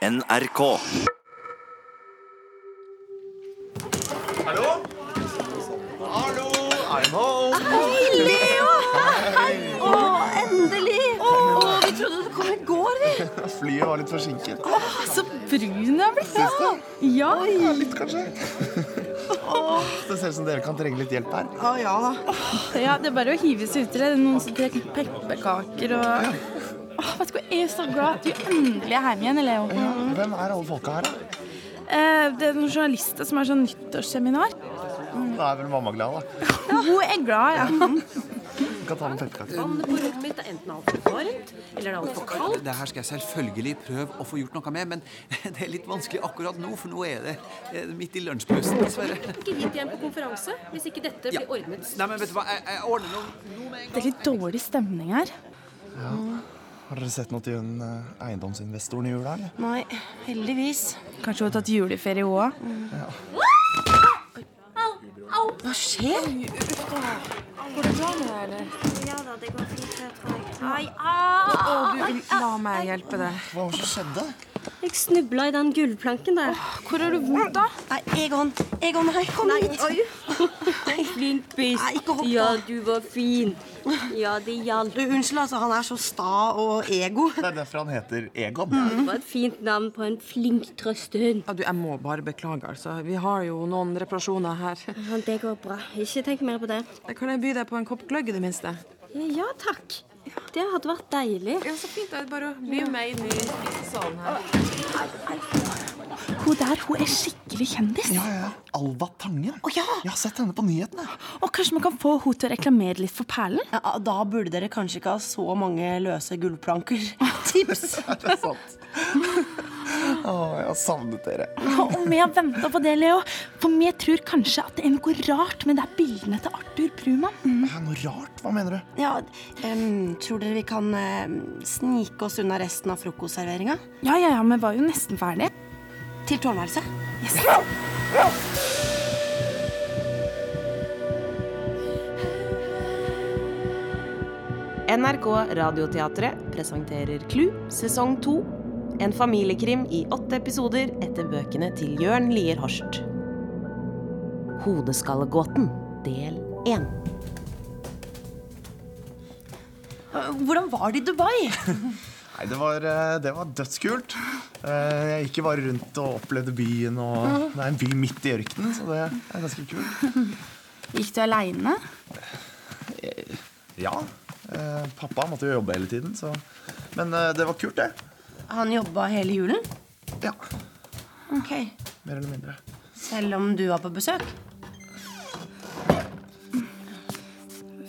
NRK. Hallo? Hallo, I'm home. Hei, Leo! Å, endelig! Å, vi trodde det kom i går, vi. Flyet var litt forsinket. Så brun du er blitt. Syns du? Ja. Ja, litt kanskje. Det ser ut som dere kan trenge litt hjelp her. Å ja. ja, det er bare å hive seg uti det. Noen som trenger pepperkaker og Åh, vet du hva, Jeg er så glad at du endelig er hjemme igjen, Leo. Ja, hvem er alle folka her, da? Eh, det er noen journalister som har sånn nyttårsseminar. Da er vel mamma glad, da. Hun er glad, ja. Kan ta med. Vannet på rommet mitt er enten altfor varmt eller det er altfor kaldt. Det her skal jeg selvfølgelig prøve å få gjort noe med, men det er litt vanskelig akkurat nå, for nå er det midt i lunsjpausen, dessverre. Ikke hit igjen på konferanse hvis ikke dette blir ordnet. Nei, men vet du hva, jeg, jeg ordner noe, noe med en gang. Det er litt dårlig stemning her. Har dere sett noe til hun eh, eiendomsinvestoren i jula, eller? Nei, heldigvis. Kanskje hun har tatt juleferie hun òg. Hva skjer? La meg hjelpe deg. Hva var det som skjedde? Jeg snubla i den gulvplanken der. Hvor har du vondt, da? Nei, Egon. Egon, nei, kom hit. Flink biss. Nei, ikke hopp, da. Ja, du var fin. Ja, det hjalp. Du, unnskyld, altså. Han er så sta og ego. Det er derfor han heter Egon. Det var et fint navn på en flink trøstehund. Ja, du, jeg må bare beklage, altså. Vi har jo noen reparasjoner her. Ja, det går bra. Ikke tenk mer på det. Kan jeg by deg på en kopp gløgg, i det minste? Ja, takk. Det hadde vært deilig. Ja, så fint. Det er bare å bli med inn i salen her. Hun der hun er skikkelig kjendis. Ja, ja. Alva Tangen. Å ja. Jeg har sett henne på nyhetene. Og kanskje man kan få henne til å reklamere litt for Perlen? Ja, da burde dere kanskje ikke ha så mange løse gulvplanker. Tips! Det er sant. Å, jeg har savnet dere. Og vi har venta på det, Leo. For vi tror kanskje at det er noe rart med de bildene til Arthur Brumann. Er noe rart? Hva mener du? Ja, um, tror dere vi kan uh, snike oss unna resten av frokostserveringa? Ja, ja, ja, vi var jo nesten ferdige. Til tårnværelset? NRK Radioteatret presenterer Klu sesong 2. En familiekrim i åtte episoder etter bøkene til Jørn Lier Horst. Hodeskallegåten del 1. Hvordan var det i Dubai? Nei, det var, eh, det var dødskult. Eh, Jeg gikk bare rundt og opplevde byen, og det er en by midt i ørkenen, så det er ganske kult. Gikk du aleine? Ja. eh, Pappa måtte jo jobbe hele tiden, så Men det var kult, det. Han jobba hele julen? Ja, Ok. Mer eller mindre. Selv om du var på besøk?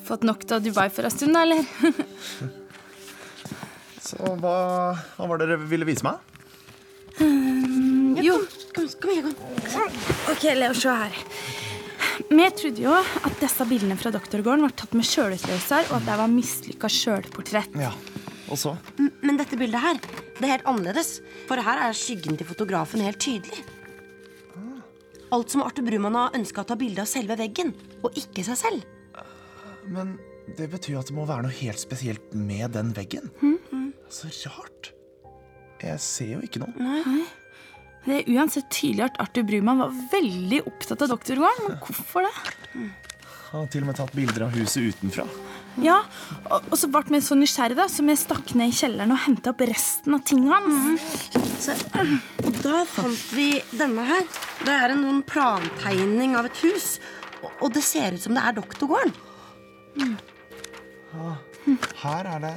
Fått nok av Dubai for en stund, da, eller? Så hva, hva var det dere ville vise meg? Jo. Kom, kom igjen, kom. Ok, Leo, se her. Vi trodde jo at disse bildene fra doktorgården var tatt med sjølutløser, og at det var mislykka sjølportrett. Ja, Og så? M- Men dette bildet her, det er helt annerledes. For her er skyggen til fotografen helt tydelig. Alt som Arthur Brumann har ønska å ta bilde av selve veggen, og ikke seg selv. Men det betyr at det må være noe helt spesielt med den veggen. Så rart. Jeg ser jo ikke noe. Det er uansett tydelig at Arthur Brumann var veldig opptatt av doktorgården. Men hvorfor det? Han har til og med tatt bilder av huset utenfra. Ja, og, og så ble vi så nysgjerrige, da, så vi stakk ned i kjelleren og henta opp resten av tingene hans. Så, og da fant vi denne her. Det er en plantegning av et hus. Og, og det ser ut som det er doktorgården. Her er det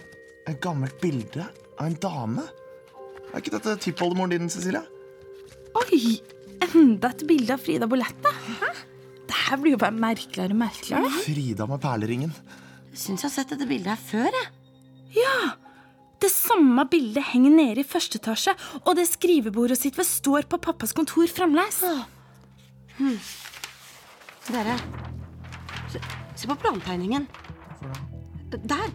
et gammelt bilde av en dame. Er ikke dette tippoldemoren din, Cecilia? Oi! Enda et bilde av Frida Bolette. Det her blir jo bare merkeligere og merkeligere. Frida med perleringen. Syns jeg har sett dette bildet her før. jeg. Ja! Det samme bildet henger nede i første etasje, og det skrivebordet sitt ved står på pappas kontor fremdeles. Dere, se, se på plantegningen. Der.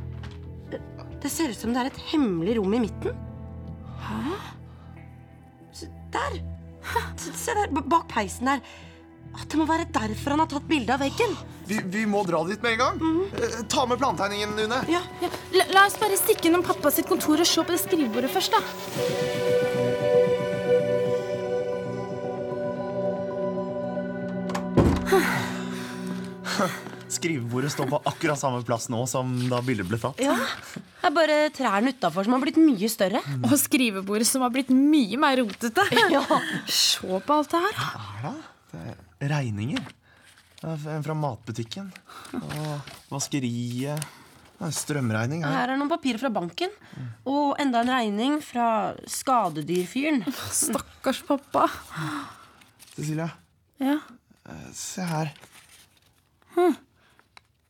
Det ser ut som det er et hemmelig rom i midten. Hæ? Se, Der. Se, se der, bak peisen der. At det må være derfor han har tatt bilde av veggen. Vi, vi, må dra dit med en gang. Mm. Ta med plantegningen, Une. Ja, ja. La, la, oss bare stikke innom pappa sitt kontor og se på det skrivebordet først, da. Skrivebordet står på akkurat samme plass nå som da bildet ble tatt. Ja, Det er bare trærne utafor som har blitt mye større. Mm. Og skrivebordet som har blitt mye mer rotete. Ja. Se på alt det her. Hva er det? det er regninger. Er En fra matbutikken. Og vaskeriet. Er strømregning her. Her er noen papirer fra banken. Og enda en regning fra skadedyrfyren. Stakkars pappa. Cecilia, Ja. se her.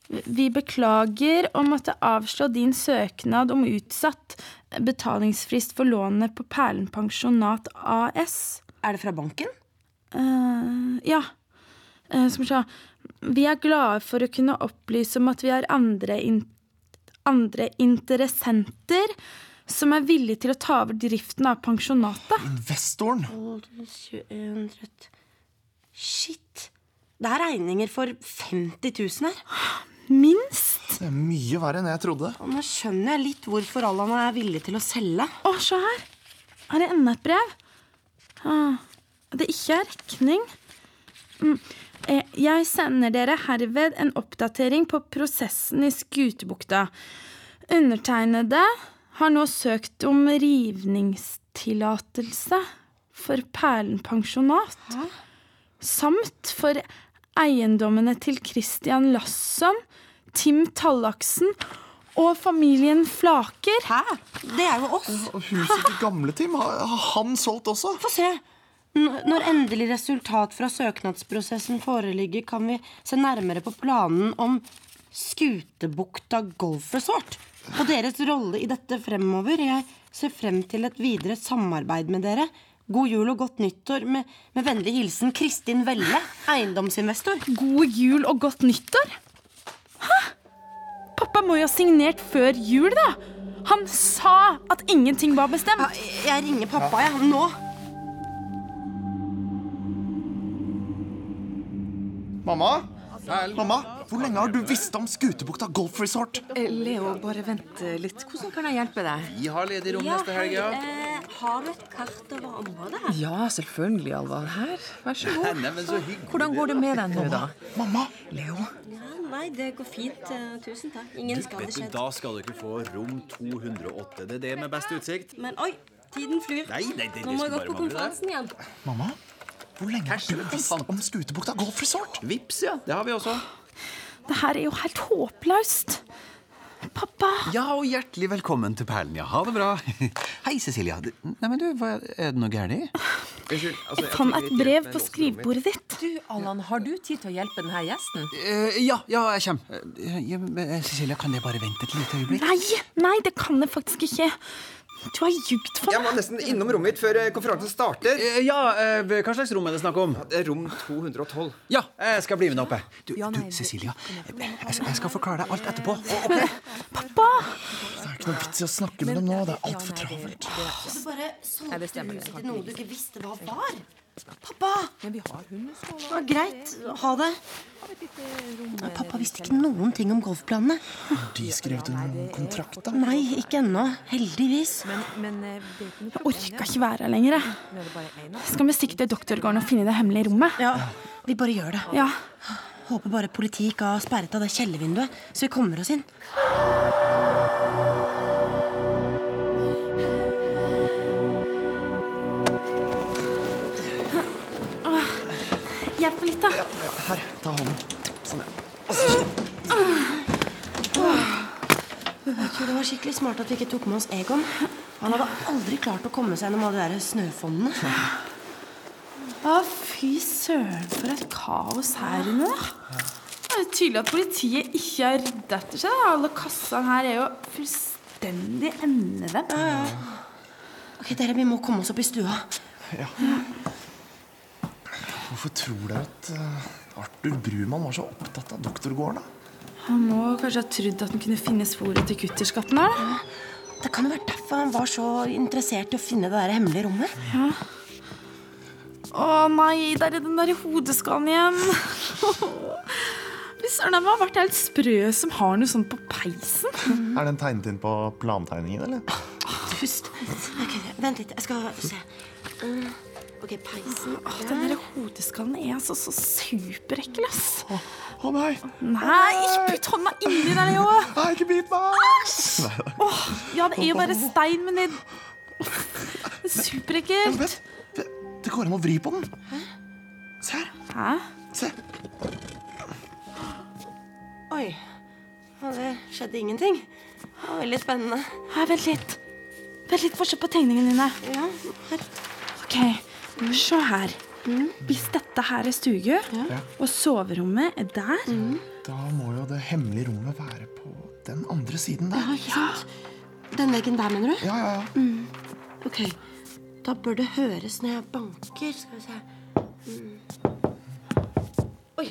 Vi beklager å måtte avslå din søknad om utsatt betalingsfrist for lånet på Perlen pensjonat AS. Er det fra banken? Eh, ja. Eh, sa vi er glade for å kunne opplyse om at vi har andre, in andre interessenter som er villige til å ta over driften av pensjonatet. Investoren. 21, 30. Shit. Det er regninger for 50 000 her. Minst. Det er mye verre enn jeg trodde. Og nå skjønner jeg litt hvorfor Allan er villig til å selge. Å, se her. Her er enda et brev. Ah, det ikke er regning. Mm. Eh, Jeg sender dere herved en oppdatering på prosessen i Skutebukta. Undertegnede har nå søkt om rivningstillatelse for Perlen pensjonat. Samt for eiendommene til Christian Lasson, Tim Tallaksen og familien Flaker. Hæ? Det er jo oss. Huset til gamle Tim, har har han solgt også? Få se. Når endelig resultat fra søknadsprosessen foreligger, kan vi se nærmere på planen om Skutebukta golfresort og deres rolle i dette fremover. Jeg ser frem til et videre samarbeid med dere. God jul og godt nyttår. Med, med vennlig hilsen Kristin Velle, eiendomsinvestor. God jul og godt nyttår? Hæ? Pappa må jo ha signert før jul, da. Han sa at ingenting var bestemt. Ja, jeg ringer pappa, jeg. Ja. Nå. Mamma? Mamma, hvor lenge har du visst om Skutebukta Golf Resort? Leo, bare vent eh, litt. Hvordan kan jeg hjelpe deg? Vi har ledig rom neste helg, ja. eh, har du et kart over området her? Ja, selvfølgelig, Alva. Her, vær så god. Nei, men så. Hvordan går det med deg nå, da? Mamma, Leo? Ja, nei, det går fint. Eh, Tusen takk. Ingen skade skjedd. Da skal dere få rom 208. Det er det med best utsikt. Men oi, tiden flyr. Nei, nei, det, det Nå må jeg gå på konferansen igjen. mamma, hvor lenge har du visst om Skutebukta Golf Resort? Vips, ja. Det har vi også. Det her er jo helt håpløst. Pappa. Ja, og hjertelig velkommen til Perlen. Ja, ha det bra. Hei, Cecilia. Nei, men du, hva, Er det noe galt? altså, Jeg fant et brev på skrivebordet ditt. Du, Allan, har du tid til å hjelpe denne gjesten? Eh, ja, ja, jeg kommer. Eh, eh, Cecilia, kan det bare vente et lite øyeblikk? Nei, nei, det kan jeg faktisk ikke. Du har ljugd for Jeg var nesten innom rommet mitt før eh, konferansen starter. Eh, ja, eh, hva slags rom er det snakk om? Det er rom 212. Ja, jeg skal bli med oppe. Du, du Cecilia, jeg, jeg skal forklare deg alt etterpå. Pappa! Det er ikke noe vits i å snakke med dem nå. Det er altfor travelt. Du bare solgte huset til noe du ikke visste hva var. Pappa! Men vi har hundeskål. Det var greit. Ha det. Pappa visste ikke noen ting om golfplanene. De skrev under kontrakt, da. Nei, ikke ennå. Heldigvis. Men eh, Jeg orker ikke være her lenger. jeg. Nå er det bare en av Skal vi stikke til doktorgården og finne det hemmelige rommet? Ja, vi bare gjør det. Ja. Håper bare politiet ikke har sperret av det kjellervinduet, så vi kommer oss inn. Hjelp litt, da. Her, ta hånden. Sånn, ja. Jeg tror det var skikkelig smart at vi ikke tok med oss Egon. Han hadde aldri klart å komme seg gjennom alle de der snøfonnene. Å, fy søren, for et kaos her inne. Det er tydelig at politiet ikke har ryddet etter seg. Alle kassene her er jo fullstendig endevendt. Ok, dere, Vi må komme oss opp i stua. Hvorfor tror dere at eh, Arthur Brumann var så opptatt av doktorgården? da? Han må kanskje ha trodd at han kunne finne sporet til kutterskatten her. Ja, Det kan jo være derfor han var så interessert i å finne det der hemmelige rommet. Å nei, der er den der hodeskallen igjen. Fy søren, han har vært helt sprø som har noe sånt på peisen. Er den tegnet inn på plantegningen, eller? Pust. Okay, vent litt, jeg skal se. Mm, Ok, peisen Åh, den der hodeskallen er altså så superekkel, ass. Å nei! Nei, ikke putt hånda inni der, Leo. Nei, ikke bit meg! Åh, ja, det er jo bare stein, men det er superekkelt. Vent, det, det går an å vri på den. Se her. Hæ? Se. Oi. Det skjedde ingenting. Det var veldig spennende. Her, vent litt. Vent litt, få se på tegningene dine. Ja, her. Ok, se her. Hvis dette her er stugu, og soverommet er der Da må jo det hemmelige rommet være på den andre siden der. Ja, ikke sant? Den veggen der, mener du? Ja, ja, ja. Ok, da bør det høres når jeg banker. Skal vi se. Mm. Oi,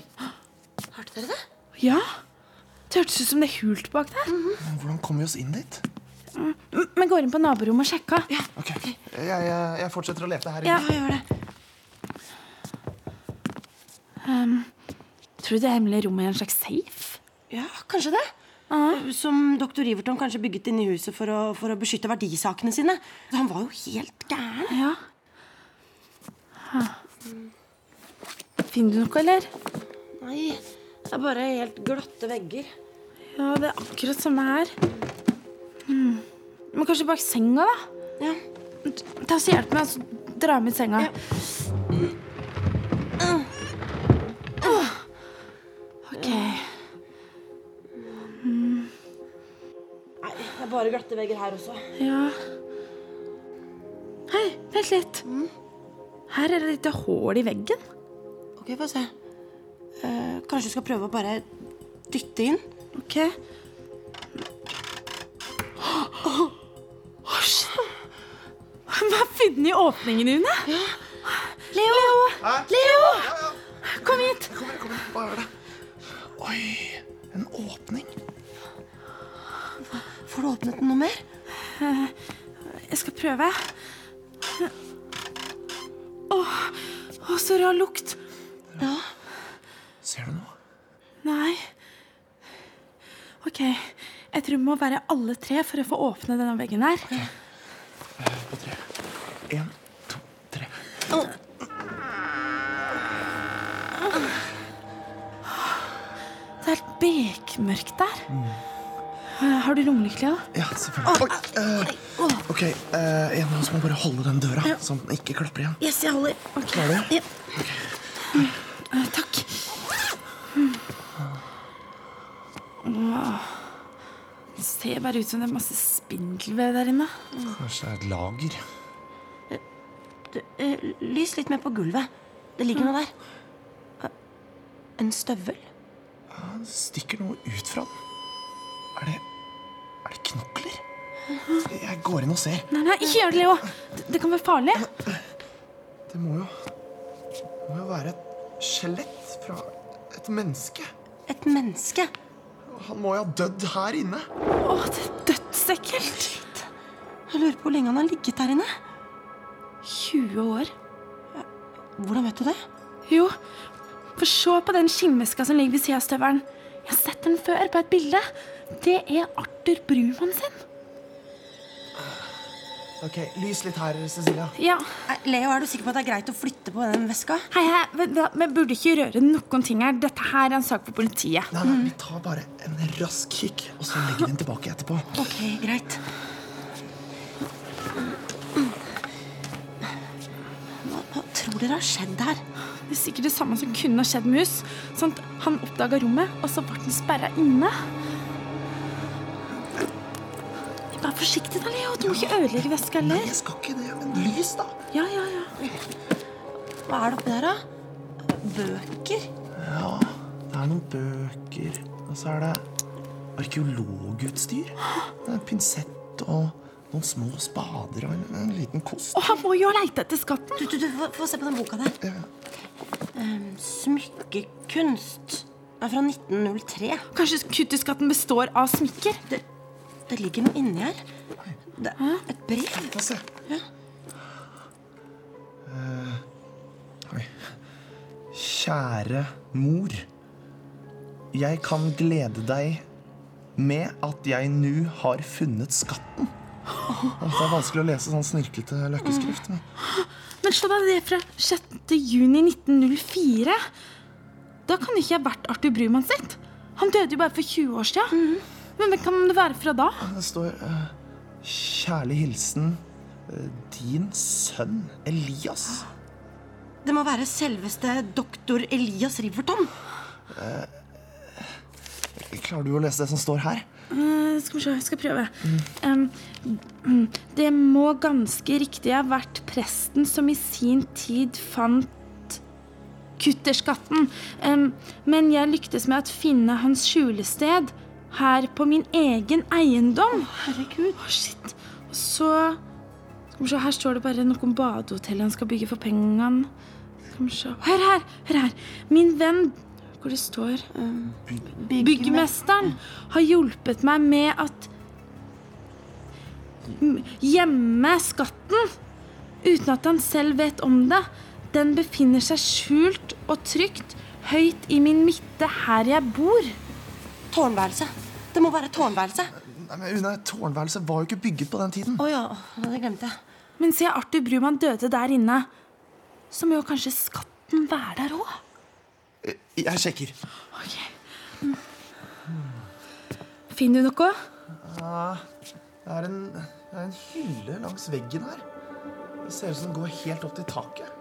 hørte dere det? Ja, det hørtes ut som det er hult bak der. Men hvordan kommer vi oss inn dit? Vi går inn på naborommet og sjekker. Ok, jeg, jeg, jeg fortsetter å lete her Ja. inne. Ja, gjør det. Tror du det hemmelige rommet er en slags safe? Ja, kanskje det. Som doktor Iverton kanskje bygget inn i huset for å, for å beskytte verdisakene sine. Han var jo helt gæren. Ja. Ha. Finner du noe, eller? Nei, det er bare helt glatte vegger. Ja, det er akkurat samme her. Hmm. Men kanskje bak senga, da? Ja. Ta så Hjelp meg, så dra med i senga. Åh. Ok. Nei, det er bare glatte vegger her også. Ja. Hei, vent litt. Her er det et lite hull i veggen. Ok, få se. Eh, kanskje du skal prøve å bare dytte inn? Ok. Hva åpningen, Une. i åpningen dine? Leo! Leo! Kom hit! Kom her, kom her. Hva er det? Oi, en åpning. Får du åpnet den noe mer? Jeg skal prøve. Åh, åh, så rar lukt. Ser du noe? Nei. Ok, jeg tror vi må være alle tre for å få åpne denne veggen her. På bekmørkt der. Mm. Har du lommelykt? Ja, selvfølgelig. Oi, uh, ok, uh, en av oss må bare holde den døra, sånn at den ikke klapper igjen. Yes, jeg holder. Klarer du? Ja. Eh, Takk. Mm. Det ser bare ut som det er masse spindelvev der inne. Kanskje det er et lager. Eh, lys litt mer på gulvet. Det ligger noe der. Eh, En støvel? Det stikker noe ut fra den. Er det Er det knokler? Jeg går inn og ser. Nei, nei, ikke gjør det, Leo. Det, det kan være farlig. Det må jo Det må jo være et skjelett fra et menneske. Et menneske? Han må jo ha dødd her inne. Åh, det er dødsekkelt. Jeg lurer på hvor lenge han har ligget der inne. 20 år. Hvordan vet du det? Jo, for se på den skinnveska som ligger ved siden av støvelen. Jeg har sett den før på et bilde. Det er Arthur Brumann sin. Ok, Lys litt her, Cecilia. Ja. Leo, er du sikker på at det er greit å flytte på den veska? Hei, hei, vi burde ikke røre noen ting her. Dette her er en sak for politiet. Nei, nei, Vi tar bare en rask kikk, og så legger vi den tilbake etterpå. Ok, greit. Hva, hva tror dere har skjedd her? Det er sikkert det samme som kunne ha skjedd med hus. Sånn at han oppdaga rommet, og så ble den sperra inne. Vær forsiktig da, Leo. Du må ikke ødelegge veska Nei, heller. jeg skal ikke det. Men lys, da. Ja, ja, ja. Hva er det oppi der, da? Bøker? Ja, det er noen bøker. Og så er det arkeologutstyr. Det er pinsett og noen små spader og en, en liten kost. Og han må jo ha leita etter skatten. Du, du, du, få, få se på den boka der. Um, smykkekunst. Den er fra 1903. Kanskje kutteskatten består av smykker? Det, det ligger noe inni her. Det et brev. Få se. Ja. Uh, oi. Kjære mor. Jeg kan glede deg med at jeg nå har funnet skatten. Det er vanskelig å lese sånn snirklete løkkeskrift. Men Men slå deg ned fra 6. juni 1904. Da kan det ikke ha vært Arthur Brumann sitt. Han døde jo bare for 20 år siden. Men hvem kan det være fra da? Det står uh, 'Kjærlig hilsen eh, din sønn Elias'. Det må være selveste doktor Elias Riverton. Klarer du å lese det som står her? Eh, skal vi se, jeg skal prøve. Um, mm, det må ganske riktig ha vært presten som i sin tid fant kutterskatten. Men jeg lyktes med å finne hans skjulested her på min egen eiendom. Herregud. Å, shit. Så Her står det bare noe om badehotellet han skal bygge for pengene. Hør her! Hør her. Min venn Hvor det står Byggmesteren har hjulpet meg med at gjemme skatten uten at han selv vet om det. Den befinner seg skjult og trygt høyt i min midte her jeg bor. Tårnværelse. Det må være tårnværelse. Nei, men Una, Tårnværelset var jo ikke bygget på den tiden. Å ja, det glemte jeg. Men siden Arthur Brumann døde der inne, så må jo kanskje skatten være der òg. Eh, Jeg sjekker. Finner du noe? Det er, en, det er en hylle langs veggen her. Det ser ut som den går helt opp til taket.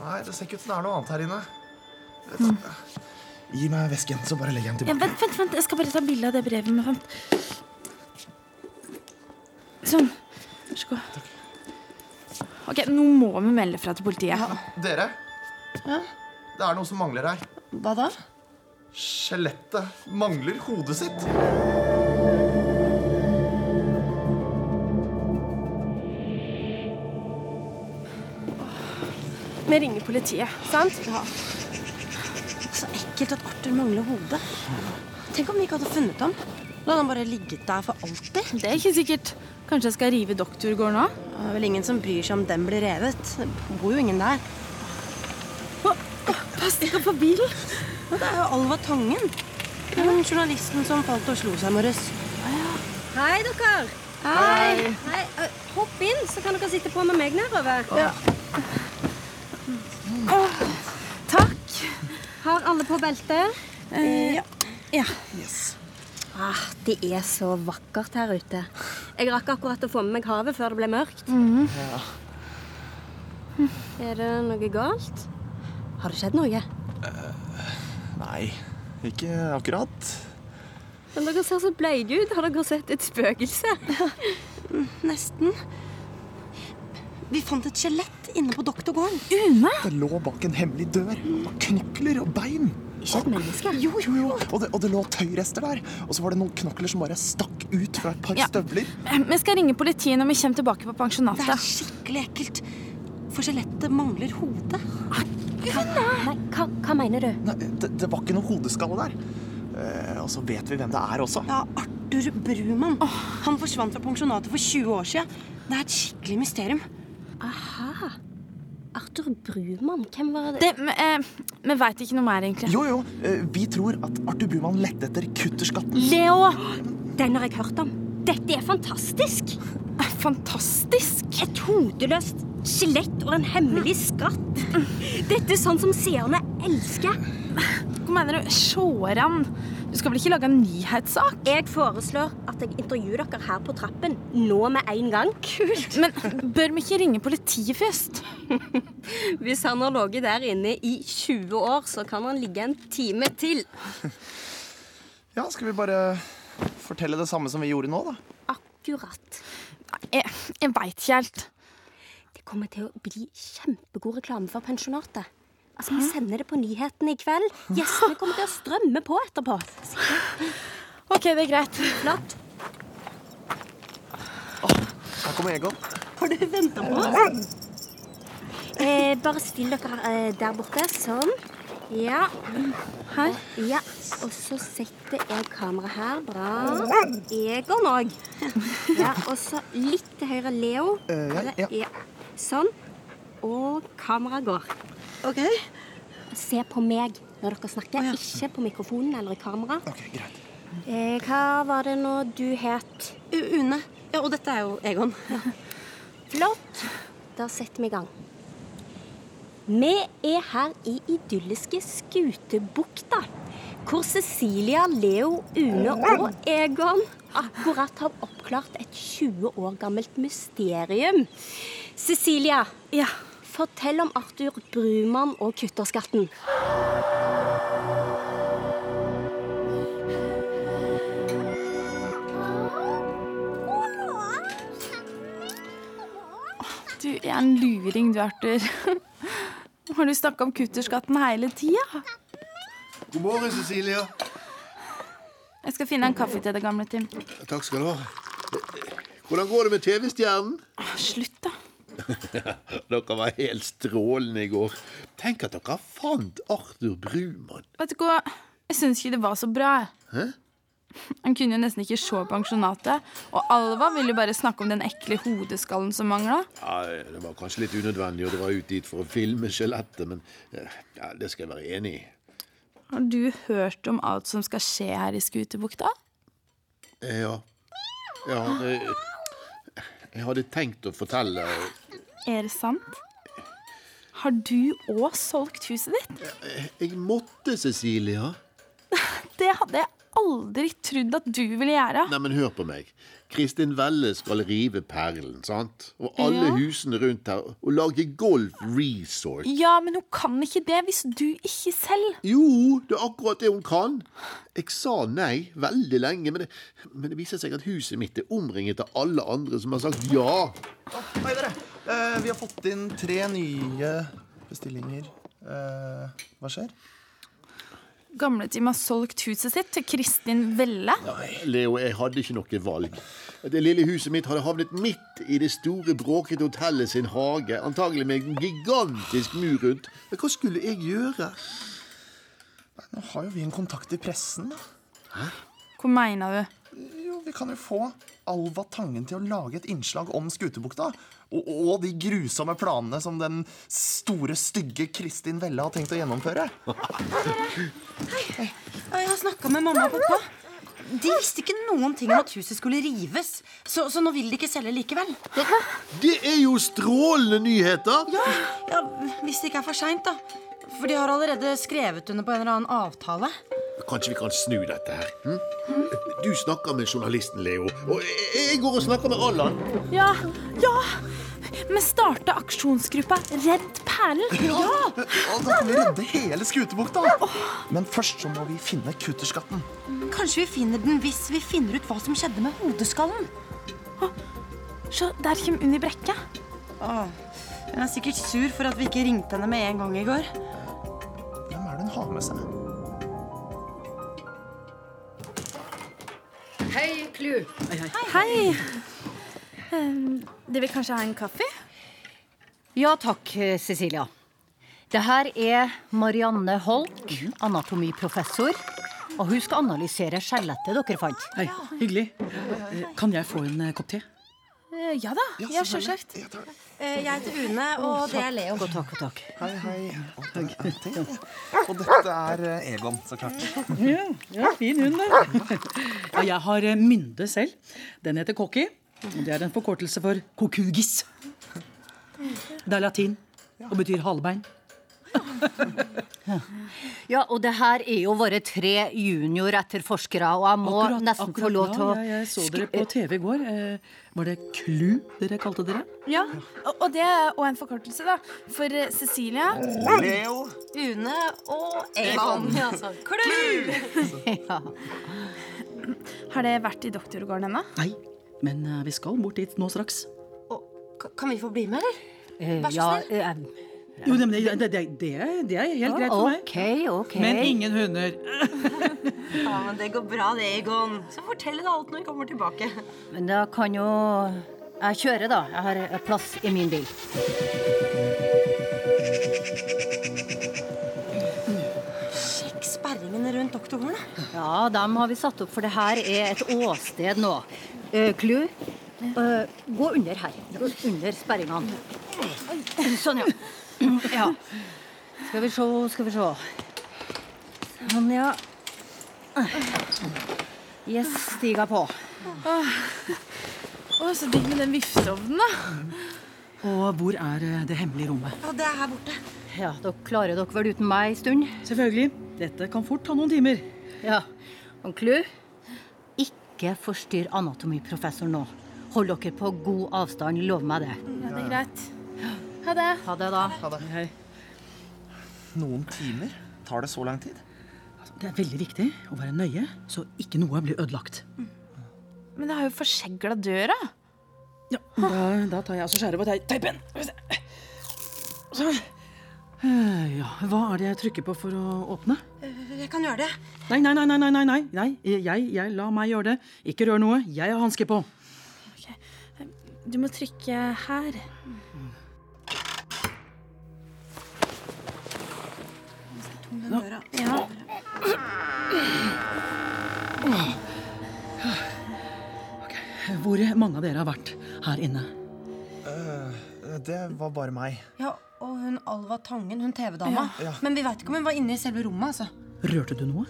Nei, det ser ikke ut som det er noe annet her inne. Gi meg vesken, så bare legger jeg den tilbake. Ja, vent, vent, vent, jeg skal bare ta bilde av det brevet. med vent. Sånn. Vær så god. Takk. Ok, Nå må vi melde fra til politiet. Dere, Ja? det er noe som mangler her. Hva da? Skjelettet mangler hodet sitt. Vi ringer politiet, sant? Ja. Så ekkelt at Arthur mangler hodet. Tenk om vi ikke hadde funnet ham. Da hadde han bare ligget der for alltid. Det er ikke sikkert. Kanskje jeg skal rive doktorgården òg? Det er vel ingen som bryr seg om den blir revet. Det bor jo ingen der. Pass deg på bilen! Og det er jo Alva Tangen. Den journalisten som falt og slo seg i morges. Hei, dere. Hei. Hei. Hopp inn, så kan dere sitte på med meg nedover. Takk. Har alle på belte? Eh, ja. Ah, det er så vakkert her ute. Jeg rakk akkurat å få med meg havet før det ble mørkt. Er det noe galt? Har det skjedd noe? Nei, ikke akkurat. Men dere ser så bleike ut. Har dere sett et spøkelse? Nesten. Vi fant et skjelett inne på doktorgården. Une? Det lå bak en hemmelig dør. Og knokler og bein. Ikke et menneske. Jo, jo, jo. Og det, og det lå tøyrester der. Og så var det noen knokler som bare stakk ut fra et par Ja. støvler. Vi skal ringe politiet når vi kommer tilbake på pensjonatet. Det er skikkelig ekkelt. For skjelettet mangler hodet. Nei, hva, hva mener du? Nei, det, det var ikke noe hodeskalle der. Eh, og så vet vi hvem det er også. Ja, Arthur Brumann. Han forsvant fra pensjonatet for 20 år siden. Det er et skikkelig mysterium. Aha. Arthur Brumann, hvem var det? Det, vi, eh, vi veit ikke noe mer, egentlig. Jo, jo. eh, vi tror at Arthur Brumann lette etter kutterskatten. Leo! Den har jeg hørt om. Dette er fantastisk. Fantastisk. Et hodeløst skjelett og en hemmelig skatt. Dette er sånn som seerne elsker. Hva mener du? Sjåran? Du skal vel ikke lage en nyhetssak? Jeg foreslår at jeg intervjuer dere her på trappen nå med en gang. Kult. Men bør vi ikke ringe politiet først? Hvis han har ligget der inne i 20 år, så kan han ligge en time til. Ja, skal vi bare fortelle det samme som vi gjorde nå, da? Akkurat. Jeg, jeg veit ikke helt. Kommer til å bli kjempegod reklame for pensjonatet. Altså, Vi sender det på nyhetene i kveld. Gjestene kommer til å strømme på etterpå. OK, det er greit. Flott. Her kommer Egon. Har du venta på oss? Eh, bare still dere eh, der borte. Sånn. Ja. Her. ja. Og så setter jeg kameraet her. Bra. Egon òg. Ja, og så litt til høyre Leo. Eh, ja, ja. Sånn. Og kameraet går. Ok. Se på meg når dere snakker, ikke på mikrofonen eller i kamera. Ok, greit. Eh, hva var det nå du het? Une. Ja, og dette er jo Egon. Flott. Da setter vi i gang. Vi er her i idylliske Skutebukta. Hvor Cecilia, Leo, Une og Egon akkurat har oppklart et 20 år gammelt mysterium. Cecilia, Ja. fortell om Arthur Brumann og kutterskatten. Du er en luring, du, Arthur. Har du snakka om kutterskatten hele tida? God morgen, Cecilia. Jeg skal finne en kaffe til deg, gamle Tim. Takk skal du ha. Hvordan går det med TV-stjernen? Åh, Slutt, da. Dere var helt strålende i går. Tenk at dere fant Arthur Brumann. Vet du hva, jeg syns ikke det var så bra. Hæ? Han kunne jo nesten ikke se pensjonatet. Og Alva ville jo bare snakke om den ekle hodeskallen som mangla. Ja, Det var kanskje litt unødvendig å dra ut dit for å filme skjelettet, men eh, ja, det skal jeg være enig i. Har du hørt om alt som skal skje her i Skutebukta? Ja. Ja, det, jeg hadde tenkt å fortelle Er det sant? Har du òg solgt huset ditt? Jeg måtte, Cecilia. Det hadde jeg aldri trodd at du ville gjøre. Nei, men hør på meg. Kristin Velle skal rive Perlen, sant? Og alle Ja. husene rundt her, og lage golf resort. Ja, men hun kan ikke det hvis du ikke selv. Jo, det er akkurat det hun kan. Jeg sa nei veldig lenge, men det, men det viser seg at huset mitt er omringet av alle andre som har sagt ja. Hei, dere. Uh, vi har fått inn tre nye bestillinger. Uh, hva skjer? Gamle Tim har solgt huset sitt til Kristin Velle. Nei, Leo, jeg hadde ikke noe valg. Det lille huset mitt hadde havnet midt i det store, bråkete hotellet sin hage. Antagelig med en gigantisk mur rundt. Men hva skulle jeg gjøre? Nå har jo vi en kontakt i pressen. da. Hva mener du? Vi kan jo få Alva Tangen til å lage et innslag om Skutebukta. Og, og de grusomme planene som den store, stygge Kristin Velle har tenkt å gjennomføre. Hei. jeg har snakka med mamma og pappa. De visste ikke noen ting om at huset skulle rives. Så, så nå vil de ikke selge likevel. Det er jo strålende nyheter! Ja, Hvis det ikke er for seint, da. For de har allerede skrevet under på en eller annen avtale. Kanskje vi kan snu dette her? Hm? Du snakker med journalisten, Leo. Og jeg- går og snakker med Allan. Ja, ja! Vi starta aksjonsgruppa Redd perlen. Ja! ja. da kan vi redde hele Skutebukta. Men først så må vi finne kutterskatten. Kanskje vi finner den hvis vi finner ut hva som skjedde med hodeskallen. Se, der kommer Unni Brekke. Åh, hun er sikkert sur for at vi ikke ringte henne med en gang i går. Hvem er det hun har med seg? Hei, Klu. Hei. Eh, De vil kanskje ha en kaffe? Ja takk, Cecilia. Det her er Marianne Holk, anatomiprofessor. Og hun skal analysere skjelettet dere fant. Hei, hyggelig. Kan jeg få en eh, kopp te? Eh, Ja da. Ja, selvsagt. Eh, Jeg heter Une, og det er Leo. Godt, takk, takk. Hei, hei. Og dette er eh, Egon, så klart. Ja, ja fin hund, det. Ja, jeg har mynde selv. Den heter Cocky. og Det er en forkortelse for kokugis. Det er latin og betyr halebein. Ja, og det her er jo våre tre junioretterforskere, og jeg må nesten få lov til å ja, jeg så dere på TV i går. Eh, Var det Klu dere kalte dere? Ja, og- Og det er òg en forkortelse, da. For eh, Cecilia Leo. Une og Egon. Ja, altså. Klu! ja. Har det vært i doktorgården ennå? Nei, men eh, vi skal bort dit nå straks. Og, Kan vi få bli med, eller? Vær så ja, eh, Jo, det, det, det, det, er, det er helt greit for meg. Ok, ok. Men ingen hunder. Ja, men Det går bra, det, Egon. Så fortell deg alt når vi kommer tilbake. Men da kan jo Jeg kjører, da. Jeg har eh, plass i min bil. Sjekk sperringene rundt da. Ja, dem har vi satt opp, for det her er et åsted nå. Uh, Klu, eh, gå under her. Gå under sperringene. Sånn, ja. Ja. Skal vi se, skal vi se. Sånn, ja. Yes, stiga på. Åh, Åh, så digg med den vifteovnen, da. Og hvor er eh, det hemmelige rommet? Ja, det er her borte. Ja, dere klarer dere vel uten meg en stund? Selvfølgelig. Dette kan fort ta noen timer. Ja. Og Klu, ikke forstyrr anatomiprofessoren nå. Hold dere på god avstand, lov meg det. Ja, det er greit. Ha det. Ha det, da. Ha det. Hei. Noen timer? Tar det så lang tid? Det er veldig viktig å være nøye, så ikke noe blir ødelagt. Men det har jo forsegla døra. Ja, da, da tar jeg altså skjæret på tei- teipen. Sånn. Eh, Ja, hva er det jeg trykker på for å åpne? Jeg kan gjøre det. Nei, nei, nei, nei, nei, nei, nei. Jeg, jeg, la meg gjøre det. Ikke rør noe. Jeg har hanske på. Du må trykke her. Ja. Hvor mange av dere har vært her inne? Eh, det var bare meg. Ja, og hun Alva Tangen, hun TV-dama. Ja. Ja. Men vi veit ikke om hun var inne i selve rommet, altså. Rørte du noe?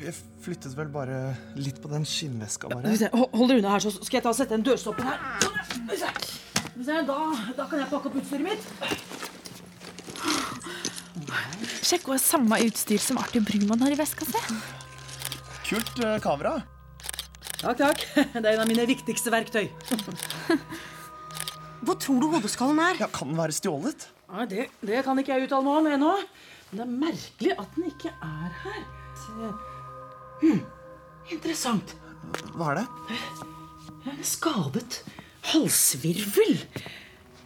Vi flyttet vel bare litt på den skinnveska, bare. vi se, hold hold dere unna her, så skal jeg ta og sette en dørstopper her. Da, da kan jeg pakke opp utstyret mitt. Sjekk hva samme utstyr som Arthur Brumann har i veska si. Kult eh, kamera. Takk, takk. Det er en av mine viktigste verktøy. Hvor tror du hodeskallen er? Ja, Kan den være stjålet? Ja, det, det kan ikke jeg uttale meg om ennå. Men det er merkelig at den ikke er her. Hm. Interessant. Hva er det? En skadet halsvirvel.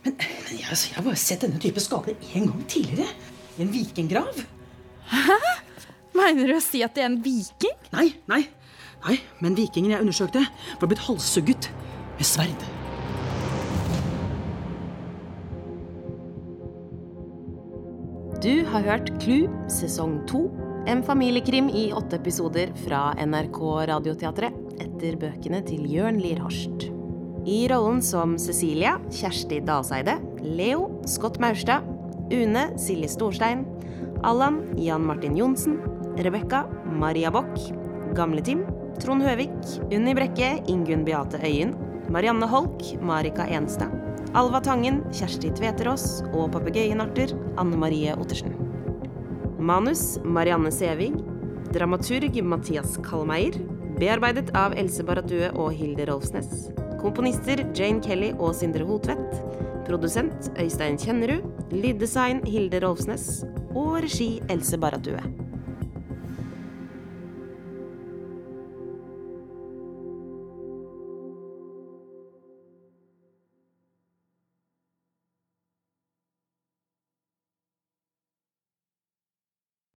Men, men jeg, altså, jeg har bare sett denne type skade én gang tidligere. I en vikinggrav. Hæ? Mener du å si at det er en viking? Nei, nei. nei, Men vikingen jeg undersøkte, var blitt halshugget med sverd. Du har hørt Clou sesong to. En familiekrim i åtte episoder fra NRK Radioteatret etter bøkene til Jørn Lier Horst. I rollen som Cecilia, Kjersti Dalseide, Leo, Scott Maurstad, Une, Silje Storstein, Allan, Jan Martin Johnsen, Rebekka, Maria Bock, Gamle-Tim, Trond Høvik, Unni Brekke, Ingunn Beate Øyen, Marianne Holk, Marika Enstad, Alva Tangen, Kjersti Tveterås og papegøyen-Arthur Anne Marie Ottersen. Manus Marianne Sævig. Dramaturg Mathias Kalmeier. Bearbeidet av Else Baratue og Hilde Rolfsnes. Komponister Jane Kelly og Sindre Hotvedt. Produsent Øystein Kjennerud. Lyddesign Hilde Rolfsnes. Og regi Else Baratue.